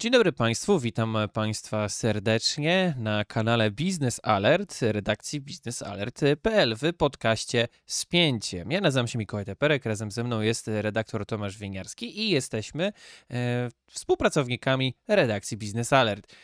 Dzień dobry Państwu, witam Państwa serdecznie na kanale Business Alert redakcji biznesalert.pl w podcaście Spięcie. Ja nazywam się Mikołaj Teperek, razem ze mną jest redaktor Tomasz Wieniarski i jesteśmy e, współpracownikami redakcji Business Alert.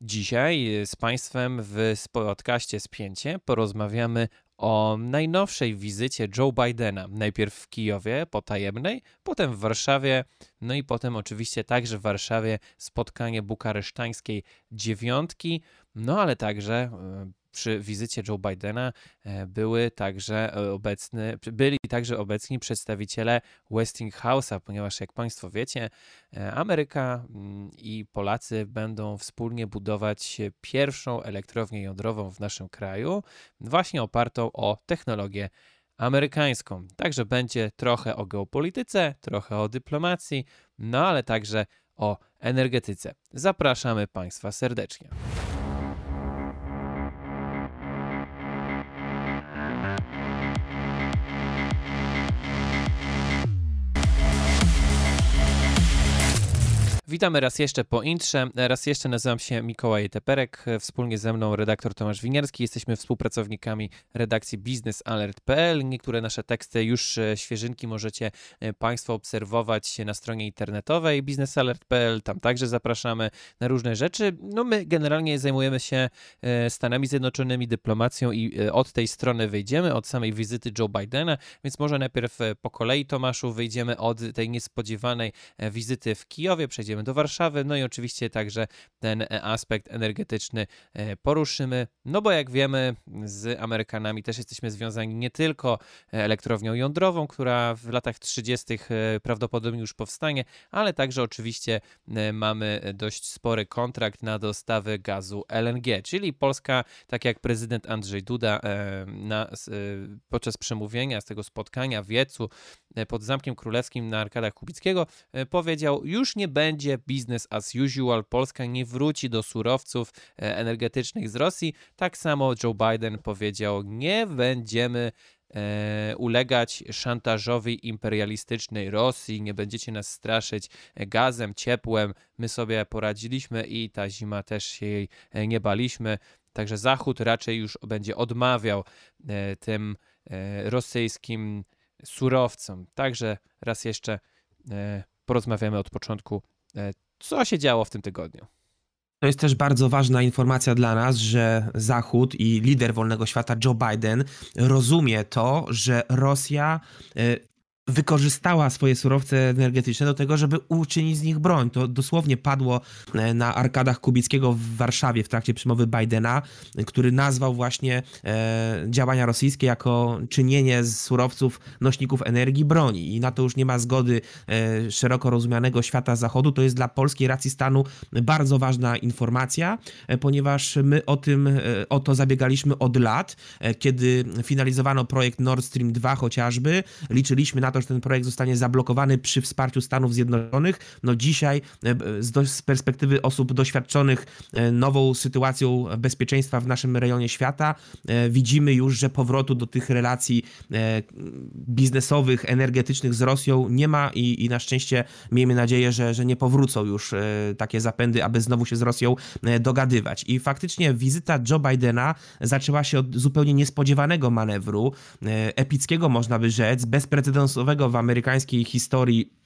Dzisiaj z Państwem w podcaście Spięcie porozmawiamy o najnowszej wizycie Joe Bidena. Najpierw w Kijowie, potajemnej, potem w Warszawie, no i potem oczywiście także w Warszawie spotkanie bukaresztańskiej dziewiątki, no ale także e, przy wizycie Joe Bidena e, były także e, obecny, byli także obecni przedstawiciele Westinghouse'a, ponieważ jak Państwo wiecie, e, Ameryka mm, i Polacy będą wspólnie budować pierwszą elektrownię jądrową w naszym kraju, właśnie opartą o technologię amerykańską. Także będzie trochę o geopolityce, trochę o dyplomacji, no ale także o energetyce. Zapraszamy Państwa serdecznie. Witamy raz jeszcze po intrze. Raz jeszcze nazywam się Mikołaj Teperek. Wspólnie ze mną redaktor Tomasz Winiarski. Jesteśmy współpracownikami redakcji biznesalert.pl. Niektóre nasze teksty już e, świeżynki możecie e, Państwo obserwować na stronie internetowej biznesalert.pl. Tam także zapraszamy na różne rzeczy. No my generalnie zajmujemy się e, Stanami Zjednoczonymi, dyplomacją i od tej strony wyjdziemy, od samej wizyty Joe Bidena, więc może najpierw po kolei Tomaszu wyjdziemy od tej niespodziewanej wizyty w Kijowie, przejdziemy do Warszawy, no i oczywiście także ten e, aspekt energetyczny e, poruszymy, no bo jak wiemy, z Amerykanami też jesteśmy związani nie tylko elektrownią jądrową, która w latach 30. E, prawdopodobnie już powstanie, ale także oczywiście mamy dość spory kontrakt na dostawy gazu LNG, czyli Polska, tak jak prezydent Andrzej Duda na, podczas przemówienia z tego spotkania w Wiecu pod Zamkiem Królewskim na Arkadach Kubickiego powiedział, już nie będzie business as usual. Polska nie wróci do surowców e, energetycznych z Rosji. Tak samo Joe Biden powiedział: Nie będziemy e, ulegać szantażowi imperialistycznej Rosji, nie będziecie nas straszyć gazem, ciepłem. My sobie poradziliśmy i ta zima też się jej e, nie baliśmy. Także Zachód raczej już będzie odmawiał tym rosyjskim surowcom. Także raz jeszcze porozmawiamy od początku E, co się działo w tym tygodniu? To jest też bardzo ważna informacja dla nas, że Zachód i lider wolnego świata Joe Biden rozumie to, że Rosja e, wykorzystała swoje surowce energetyczne do tego, żeby uczynić z nich broń. To dosłownie padło e, na arkadach Kubickiego w Warszawie w trakcie przemowy Bidena, który nazwał właśnie e, działania rosyjskie jako czynienie z surowców nośników energii broni. I na to już nie ma zgody e, szeroko rozumianego świata zachodu. To jest dla polskiej racji stanu bardzo ważna informacja, e, ponieważ my o tym, e, o to zabiegaliśmy od lat, e, kiedy finalizowano projekt Nord Stream 2 chociażby. Liczyliśmy na to, ten projekt zostanie zablokowany przy wsparciu Stanów Zjednoczonych. No dzisiaj e, z, perspektywy osób doświadczonych e, nową sytuacją bezpieczeństwa w naszym rejonie świata e, widzimy już, że powrotu do tych relacji biznesowych, energetycznych z Rosją nie ma i, i na szczęście miejmy nadzieję, że, że nie powrócą już takie zapędy, aby znowu się z Rosją dogadywać. I faktycznie wizyta Joe Bidena zaczęła się od zupełnie niespodziewanego manewru, epickiego można by rzec, bezprecedensowego w amerykańskiej historii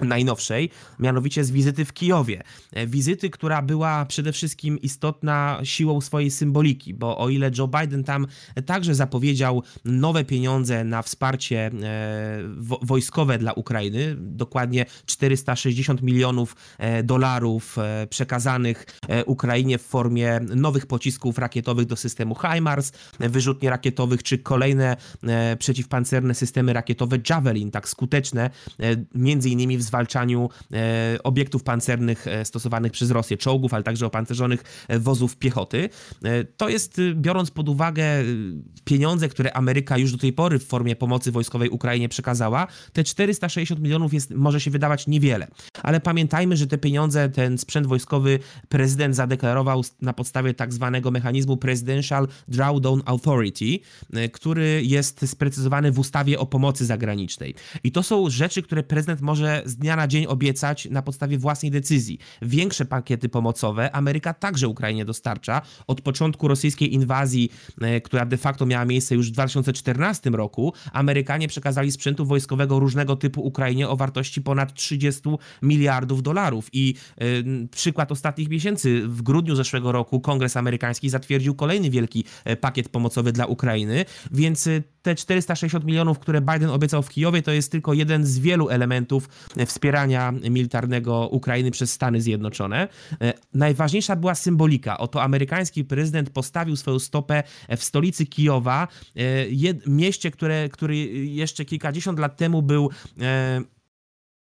najnowszej, mianowicie z wizyty w Kijowie. E, wizyty, która była przede wszystkim istotna siłą swojej symboliki, bo o ile Joe Biden tam także zapowiedział nowe pieniądze na wsparcie e, wojskowe dla Ukrainy, dokładnie 460 milionów e, dolarów przekazanych Ukrainie w formie nowych pocisków rakietowych do systemu HIMARS, wyrzutnie rakietowych, czy kolejne przeciwpancerne systemy rakietowe Javelin, tak skuteczne, między innymi w zwalczaniu e, obiektów pancernych e, stosowanych przez Rosję, czołgów, ale także opancerzonych e, wozów piechoty. To jest, biorąc pod uwagę pieniądze, które Ameryka już do tej pory w formie pomocy wojskowej Ukrainie przekazała, te 460 milionów jest, może się wydawać niewiele. Ale pamiętajmy, że te pieniądze, ten sprzęt wojskowy prezydent zadeklarował na podstawie tak zwanego mechanizmu Presidential Drawdown Authority, e, który jest sprecyzowany w ustawie o pomocy zagranicznej. I to są rzeczy, które prezydent może z dnia na dzień obiecać na podstawie własnej decyzji. Większe pakiety pomocowe Ameryka także Ukrainie dostarcza. Od początku rosyjskiej inwazji, e, która de facto miała miejsce już w 2014 roku, Amerykanie przekazali sprzętu wojskowego różnego typu Ukrainie o wartości ponad 30 miliardów dolarów. I y, przykład ostatnich miesięcy, w grudniu zeszłego roku Kongres amerykański zatwierdził kolejny wielki e, pakiet pomocowy dla Ukrainy, więc y, te 460 milionów, które Biden obiecał w Kijowie, to jest tylko jeden z wielu elementów wspierania militarnego Ukrainy przez Stany Zjednoczone. Najważniejsza była symbolika. Oto amerykański prezydent postawił swoją stopę w stolicy Kijowa, mieście, które, który jeszcze kilkadziesiąt lat temu był e,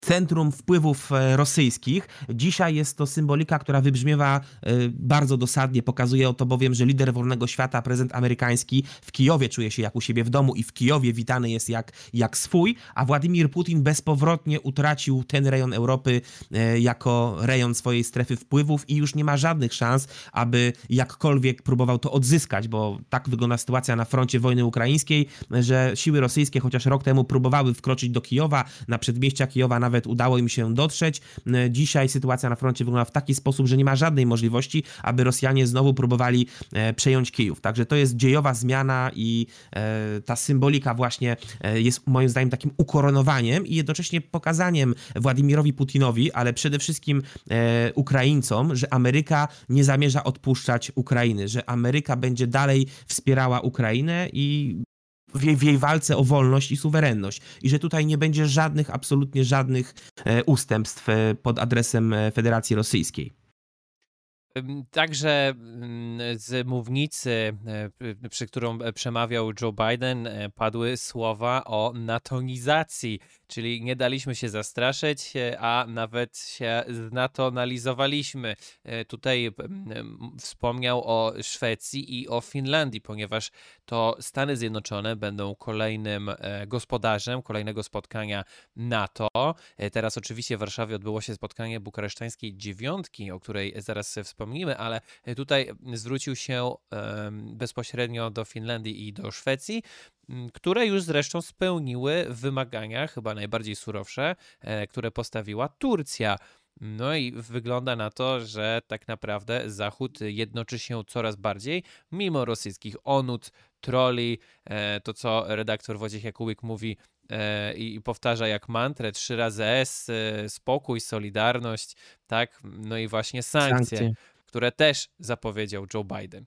centrum wpływów e, rosyjskich. Dzisiaj jest to symbolika, która wybrzmiewa e, bardzo dosadnie. Pokazuje to bowiem, że lider wolnego świata, prezydent amerykański w Kijowie czuje się jak u siebie w domu i w Kijowie witany jest jak, jak swój, a Władimir Putin bezpowrotnie utracił ten rejon Europy e, jako rejon swojej strefy wpływów i już nie ma żadnych szans, aby jakkolwiek próbował to odzyskać, bo tak wygląda sytuacja na froncie wojny ukraińskiej, że siły rosyjskie chociaż rok temu próbowały wkroczyć do Kijowa, na przedmieścia Kijowa, na nawet udało im się dotrzeć. E, dzisiaj sytuacja na froncie wygląda w taki sposób, że nie ma żadnej możliwości, aby Rosjanie znowu próbowali e, przejąć Kijów. Także to jest dziejowa zmiana i e, ta symbolika właśnie jest moim zdaniem takim ukoronowaniem i jednocześnie pokazaniem Władimirowi Putinowi, ale przede wszystkim Ukraińcom, że Ameryka nie zamierza odpuszczać Ukrainy, że Ameryka będzie dalej wspierała Ukrainę i w jej, w jej walce o wolność i suwerenność. I że tutaj nie będzie żadnych, absolutnie żadnych e, ustępstw e, pod adresem e, Federacji Rosyjskiej. Także mm, z mównicy, przy którą przemawiał Joe Biden, padły słowa o natonizacji czyli nie daliśmy się zastraszyć, e, a nawet się znatonalizowaliśmy. E, tutaj wspomniał o Szwecji i o Finlandii, ponieważ to Stany Zjednoczone będą kolejnym e, gospodarzem kolejnego spotkania NATO. Teraz oczywiście w Warszawie odbyło się spotkanie bukaresztańskiej dziewiątki, o której zaraz wspomnimy, ale tutaj zwrócił się bezpośrednio do Finlandii i do Szwecji które już zresztą spełniły wymagania, chyba najbardziej surowsze, e, które postawiła Turcja. No i wygląda na to, że tak naprawdę Zachód jednoczy się coraz bardziej, mimo rosyjskich onut, troli, e, to co redaktor Wojciech Jakubik mówi e, i powtarza jak mantrę trzy razy S, spokój, solidarność, tak, no i właśnie sankcje, sankcje. które też zapowiedział Joe Biden.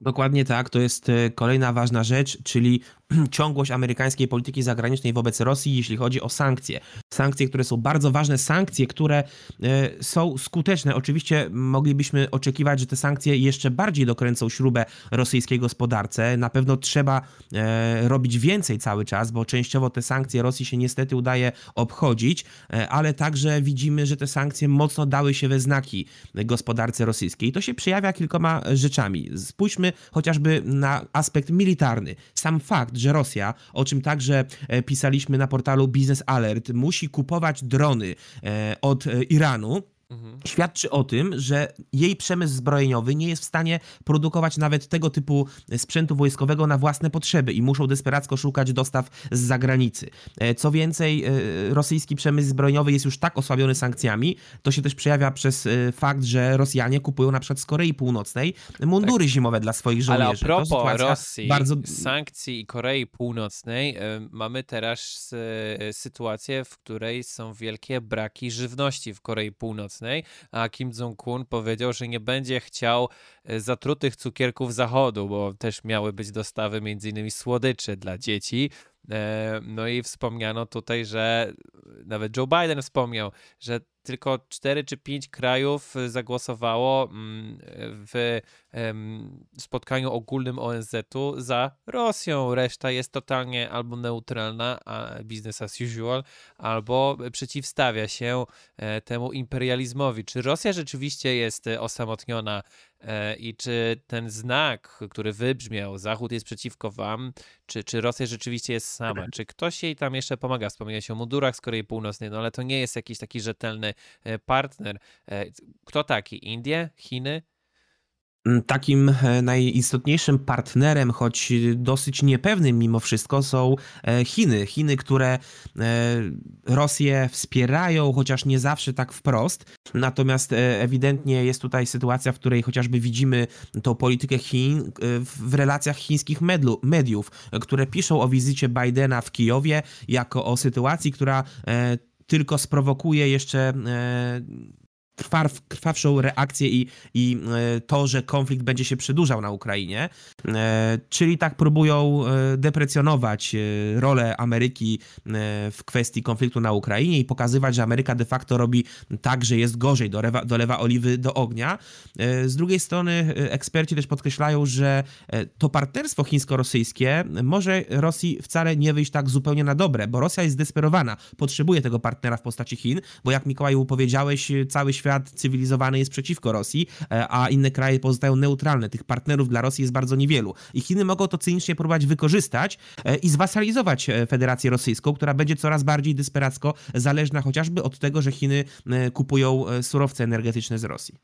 Dokładnie tak, to jest e, kolejna ważna rzecz, czyli ciągłość amerykańskiej polityki zagranicznej wobec Rosji, jeśli chodzi o sankcje. Sankcje, które są bardzo ważne, sankcje, które e, są skuteczne. Oczywiście moglibyśmy oczekiwać, że te sankcje jeszcze bardziej dokręcą śrubę rosyjskiej gospodarce. Na pewno trzeba e, robić więcej cały czas, bo częściowo te sankcje Rosji się niestety udaje obchodzić, ale także widzimy, że te sankcje mocno dały się we znaki gospodarce rosyjskiej. I to się przejawia kilkoma rzeczami. Spójrzmy chociażby na aspekt militarny. Sam fakt, że Rosja, o czym także e, pisaliśmy na portalu Business Alert, musi kupować drony e, od e, Iranu, Mhm. Świadczy o tym, że jej przemysł zbrojeniowy nie jest w stanie produkować nawet tego typu sprzętu wojskowego na własne potrzeby i muszą desperacko szukać dostaw z zagranicy. E, co więcej, e, rosyjski przemysł zbrojeniowy jest już tak osłabiony sankcjami, to się też przejawia przez e, fakt, że Rosjanie kupują na przykład z Korei Północnej mundury tak. zimowe dla swoich żołnierzy. Ale a propos Rosji, bardzo... sankcji i Korei Północnej, mamy teraz sytuację, w której są wielkie braki żywności w Korei Północnej a Kim Jong-un powiedział, że nie będzie chciał e, zatrutych cukierków zachodu, bo też miały być dostawy m.in. słodyczy dla dzieci. E, no i wspomniano tutaj, że nawet Joe Biden wspomniał, że tylko 4 czy 5 krajów zagłosowało mm, w spotkaniu ogólnym ONZ-u za Rosją. Reszta jest totalnie albo neutralna, a business as usual, albo przeciwstawia się e, temu imperializmowi. Czy Rosja rzeczywiście jest osamotniona E, I czy ten znak, który wybrzmiał, Zachód jest przeciwko wam, czy, czy Rosja rzeczywiście jest sama? Czy ktoś jej tam jeszcze pomaga? Wspomniałeś o mundurach z Korei Północnej, no ale to nie jest jakiś taki rzetelny e, partner. E, kto taki? Indie? Chiny? Takim e, najistotniejszym partnerem, choć dosyć niepewnym mimo wszystko, są e, Chiny. Chiny, które e, Rosję wspierają, chociaż nie zawsze tak wprost. Natomiast ewidentnie jest tutaj sytuacja, w której chociażby widzimy tą politykę Chin w relacjach chińskich mediów, które piszą o wizycie Bidena w Kijowie jako o sytuacji, która tylko sprowokuje jeszcze krwaw, krwawszą reakcję i, i e, to, że konflikt będzie się przedłużał na Ukrainie. E, czyli tak próbują e, deprecjonować rolę Ameryki w kwestii konfliktu na Ukrainie i pokazywać, że Ameryka de facto robi tak, że jest gorzej, dolewa, dolewa oliwy do ognia. Z drugiej strony eksperci też podkreślają, że to partnerstwo chińsko-rosyjskie może Rosji wcale nie wyjść tak zupełnie na dobre, bo Rosja jest zdesperowana, potrzebuje tego partnera w postaci Chin, bo jak Mikołaju powiedziałeś, cały świat świat cywilizowany jest przeciwko Rosji, e, a inne kraje pozostają neutralne. Tych partnerów dla Rosji jest bardzo niewielu. I Chiny mogą to cynicznie próbować wykorzystać e, i zwasalizować e, Federację Rosyjską, która będzie coraz bardziej desperacko zależna chociażby od tego, że Chiny kupują surowce energetyczne z Rosji.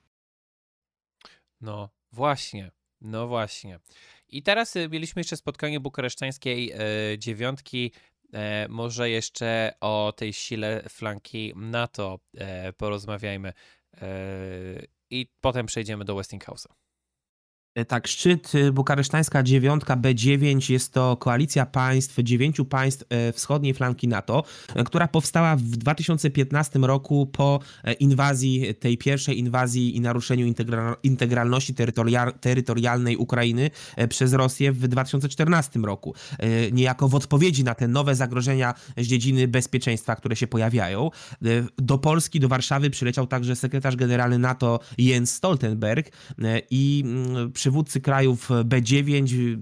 No właśnie, no właśnie. I teraz mieliśmy jeszcze spotkanie bukaresztańskiej dziewiątki może jeszcze o tej sile flanki NATO e, porozmawiajmy e, i potem przejdziemy do Westinghouse'a. E, tak, szczyt y, bukaresztańska dziewiątka B9 jest to koalicja państw, dziewięciu państw e, wschodniej flanki NATO, e, która powstała w 2015 roku po inwazji, tej pierwszej inwazji i naruszeniu integralności terytorialnej Ukrainy przez Rosję w 2014 roku. Niejako w odpowiedzi na te nowe zagrożenia z dziedziny bezpieczeństwa, które się pojawiają. Do Polski, do Warszawy przyleciał także sekretarz generalny NATO Jens Stoltenberg i mm, przywódcy krajów B9,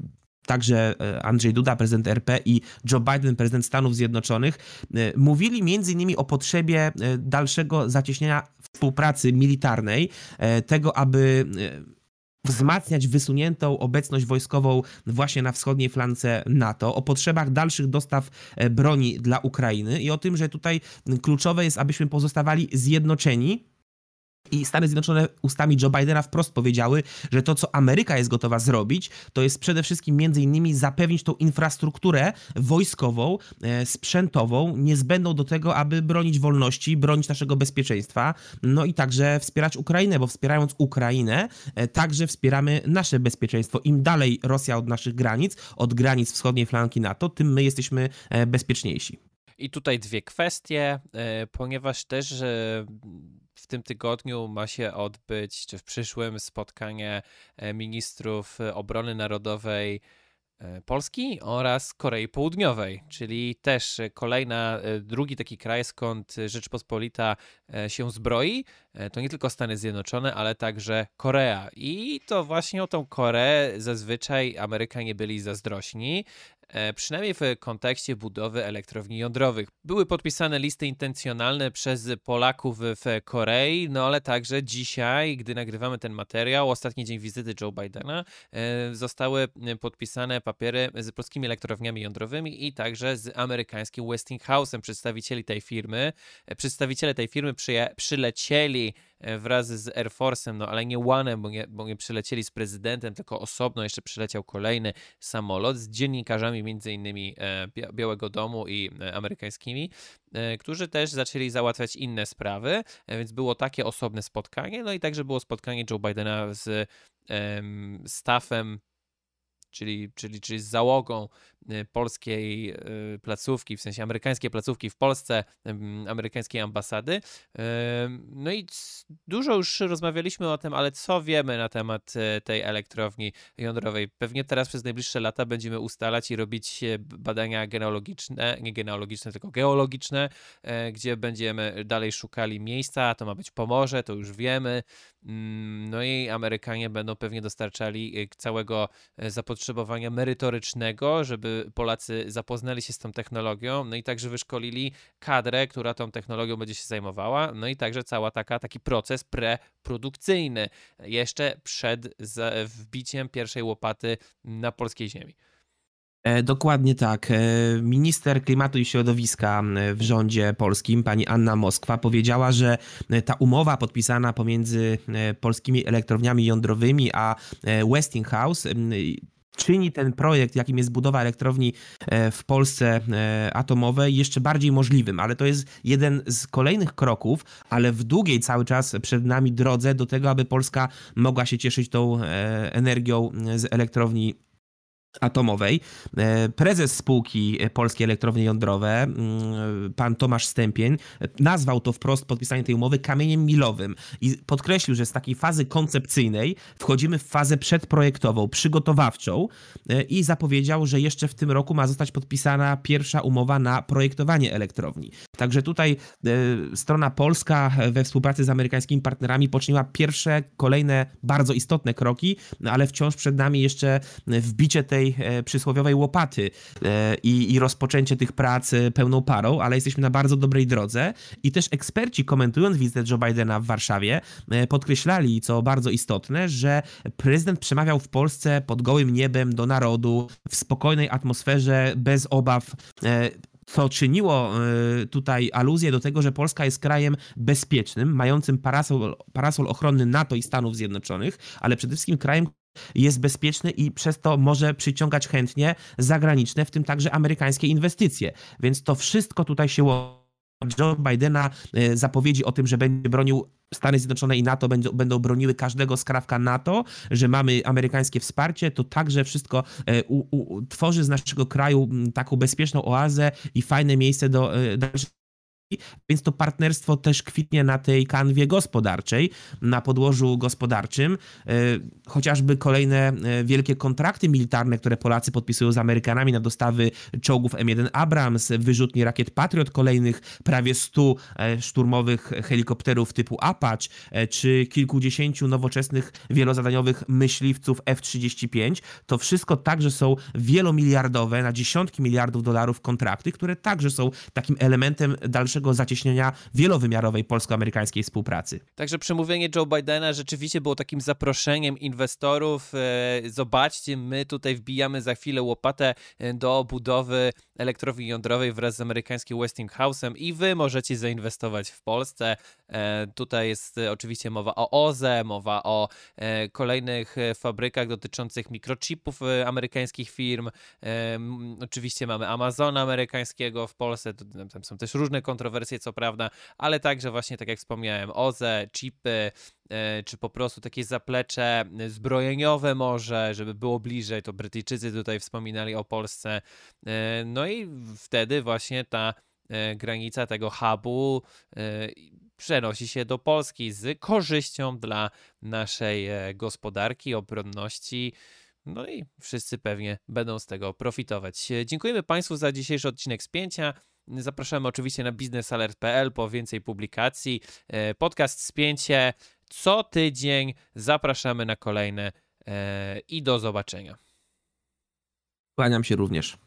także e, Andrzej Duda, prezydent RP i Joe Biden, prezydent Stanów Zjednoczonych, e, mówili między innymi o potrzebie e, dalszego zacieśnienia współpracy militarnej, tego, aby wzmacniać wysuniętą obecność wojskową właśnie na wschodniej flance NATO, o potrzebach dalszych dostaw broni dla Ukrainy i o tym, że tutaj kluczowe jest, abyśmy pozostawali zjednoczeni i Stany Zjednoczone ustami Joe Bidena wprost powiedziały, że to, co Ameryka jest gotowa zrobić, to jest przede wszystkim między innymi zapewnić tą infrastrukturę wojskową, e, sprzętową, niezbędną do tego, aby bronić wolności, bronić naszego bezpieczeństwa, no i także wspierać Ukrainę, bo wspierając Ukrainę, e, także wspieramy nasze bezpieczeństwo. Im dalej Rosja od naszych granic, od granic wschodniej flanki NATO, tym my jesteśmy e, bezpieczniejsi. I tutaj dwie kwestie, ponieważ też w tym tygodniu ma się odbyć, czy w przyszłym spotkanie e, ministrów e, obrony narodowej e, Polski oraz Korei Południowej, czyli też kolejna, drugi taki kraj, skąd Rzeczpospolita się zbroi. To nie tylko Stany Zjednoczone, ale także Korea. I to właśnie o tą Koreę zazwyczaj Amerykanie byli zazdrośni. E, przynajmniej w kontekście budowy elektrowni jądrowych. Były podpisane listy intencjonalne przez Polaków w Korei, no ale także dzisiaj, gdy nagrywamy ten materiał, ostatni dzień wizyty Joe Bidena, e, zostały podpisane papiery z polskimi elektrowniami jądrowymi i także z amerykańskim Westinghouse'em. Przedstawicieli tej firmy, e, przedstawiciele tej firmy przylecieli E, wraz z Air Force'em, no ale nie One'em, bo nie, bo nie przylecieli z prezydentem, tylko osobno jeszcze przyleciał kolejny samolot z dziennikarzami między innymi e, Białego Domu i e, amerykańskimi, którzy też zaczęli załatwiać inne sprawy, więc było takie osobne spotkanie, no i także było spotkanie Joe Bidena z staffem czyli, czyli, czyli z załogą polskiej y, placówki, w sensie amerykańskiej placówki w Polsce, amerykańskiej ambasady. No i dużo już rozmawialiśmy o tym, ale co wiemy na temat y, tej elektrowni jądrowej? Pewnie teraz przez najbliższe lata będziemy ustalać i robić badania genealogiczne, nie genealogiczne, tylko geologiczne, gdzie będziemy dalej szukali miejsca, to ma być Pomorze, to już wiemy. Mm, no i Amerykanie będą pewnie dostarczali całego zapotrzebowania zapotrzebowania merytorycznego, żeby Polacy zapoznali się z tą technologią, no i także wyszkolili kadrę, która tą technologią będzie się zajmowała, no i także cała taka, taki proces preprodukcyjny jeszcze przed wbiciem pierwszej łopaty na polskiej ziemi. E, dokładnie tak. E, minister klimatu i środowiska w rządzie polskim, pani Anna Moskwa, powiedziała, że ta umowa podpisana pomiędzy e, polskimi elektrowniami jądrowymi a Westinghouse czyni ten projekt, jakim jest budowa elektrowni w Polsce atomowej, jeszcze bardziej możliwym. Ale to jest jeden z kolejnych kroków, ale w długiej cały czas przed nami drodze do tego, aby Polska mogła się cieszyć tą energią z elektrowni atomowej. E, prezes spółki Polskie Elektrownie Jądrowe, mm, pan Tomasz Stępień, nazwał to wprost podpisanie tej umowy kamieniem milowym i podkreślił, że z takiej fazy koncepcyjnej wchodzimy w fazę przedprojektową, przygotowawczą e, i zapowiedział, że jeszcze w tym roku ma zostać podpisana pierwsza umowa na projektowanie elektrowni. Także tutaj e, strona polska we współpracy z amerykańskimi partnerami poczyniła pierwsze, kolejne bardzo istotne kroki, no ale wciąż przed nami jeszcze wbicie tej tej e, przysłowiowej łopaty e, i, i rozpoczęcie tych prac e, pełną parą, ale jesteśmy na bardzo dobrej drodze. I też eksperci komentując wizytę Joe Bidena w Warszawie podkreślali, co bardzo istotne, że prezydent przemawiał w Polsce pod gołym niebem do narodu, w spokojnej atmosferze, bez obaw co czyniło tutaj aluzję do tego, że Polska jest krajem bezpiecznym, mającym parasol, parasol ochronny NATO i Stanów Zjednoczonych, ale przede wszystkim krajem, jest bezpieczny i przez to może przyciągać chętnie zagraniczne, w tym także amerykańskie inwestycje. Więc to wszystko tutaj się łączy. Joe Bidena e, zapowiedzi o tym, że będzie bronił Stany Zjednoczone i NATO będą, będą broniły każdego skrawka NATO, że mamy amerykańskie wsparcie, to także wszystko e, u, u, tworzy z naszego kraju taką bezpieczną oazę i fajne miejsce do e, dalszej więc to partnerstwo też kwitnie na tej kanwie gospodarczej, na podłożu gospodarczym. E, chociażby kolejne e, wielkie kontrakty militarne, które Polacy podpisują z Amerykanami na dostawy czołgów M1 Abrams, wyrzutni rakiet Patriot, kolejnych prawie 100 e, szturmowych helikopterów typu Apache, czy kilkudziesięciu nowoczesnych wielozadaniowych myśliwców F-35, to wszystko także są wielomiliardowe, na dziesiątki miliardów dolarów kontrakty, które także są takim elementem dalszego dalszego zacieśnienia wielowymiarowej polsko-amerykańskiej współpracy. Także przemówienie Joe Bidena rzeczywiście było takim zaproszeniem inwestorów. E, zobaczcie, my tutaj wbijamy za chwilę łopatę e, do budowy elektrowni jądrowej wraz z amerykańskim Westinghouse'em i wy możecie zainwestować w Polsce. E, tutaj jest oczywiście mowa o OZE, mowa o kolejnych fabrykach dotyczących mikrochipów amerykańskich firm. Oczywiście mamy Amazona amerykańskiego w Polsce, tam są też różne kontrowersje kontrowersje, co prawda, ale także właśnie, tak jak wspomniałem, OZE, chipy, e, czy po prostu takie zaplecze zbrojeniowe może, żeby było bliżej, to Brytyjczycy tutaj wspominali o Polsce, e, no i wtedy właśnie ta e, granica tego hubu przenosi się do Polski z korzyścią dla naszej gospodarki, obronności. No i wszyscy pewnie będą z tego profitować. Dziękujemy Państwu za dzisiejszy odcinek spięcia. Zapraszamy oczywiście na biznesalert.pl po więcej publikacji. E, podcast Spięcie co tydzień. Zapraszamy na kolejne e, i do zobaczenia. Kłaniam się również.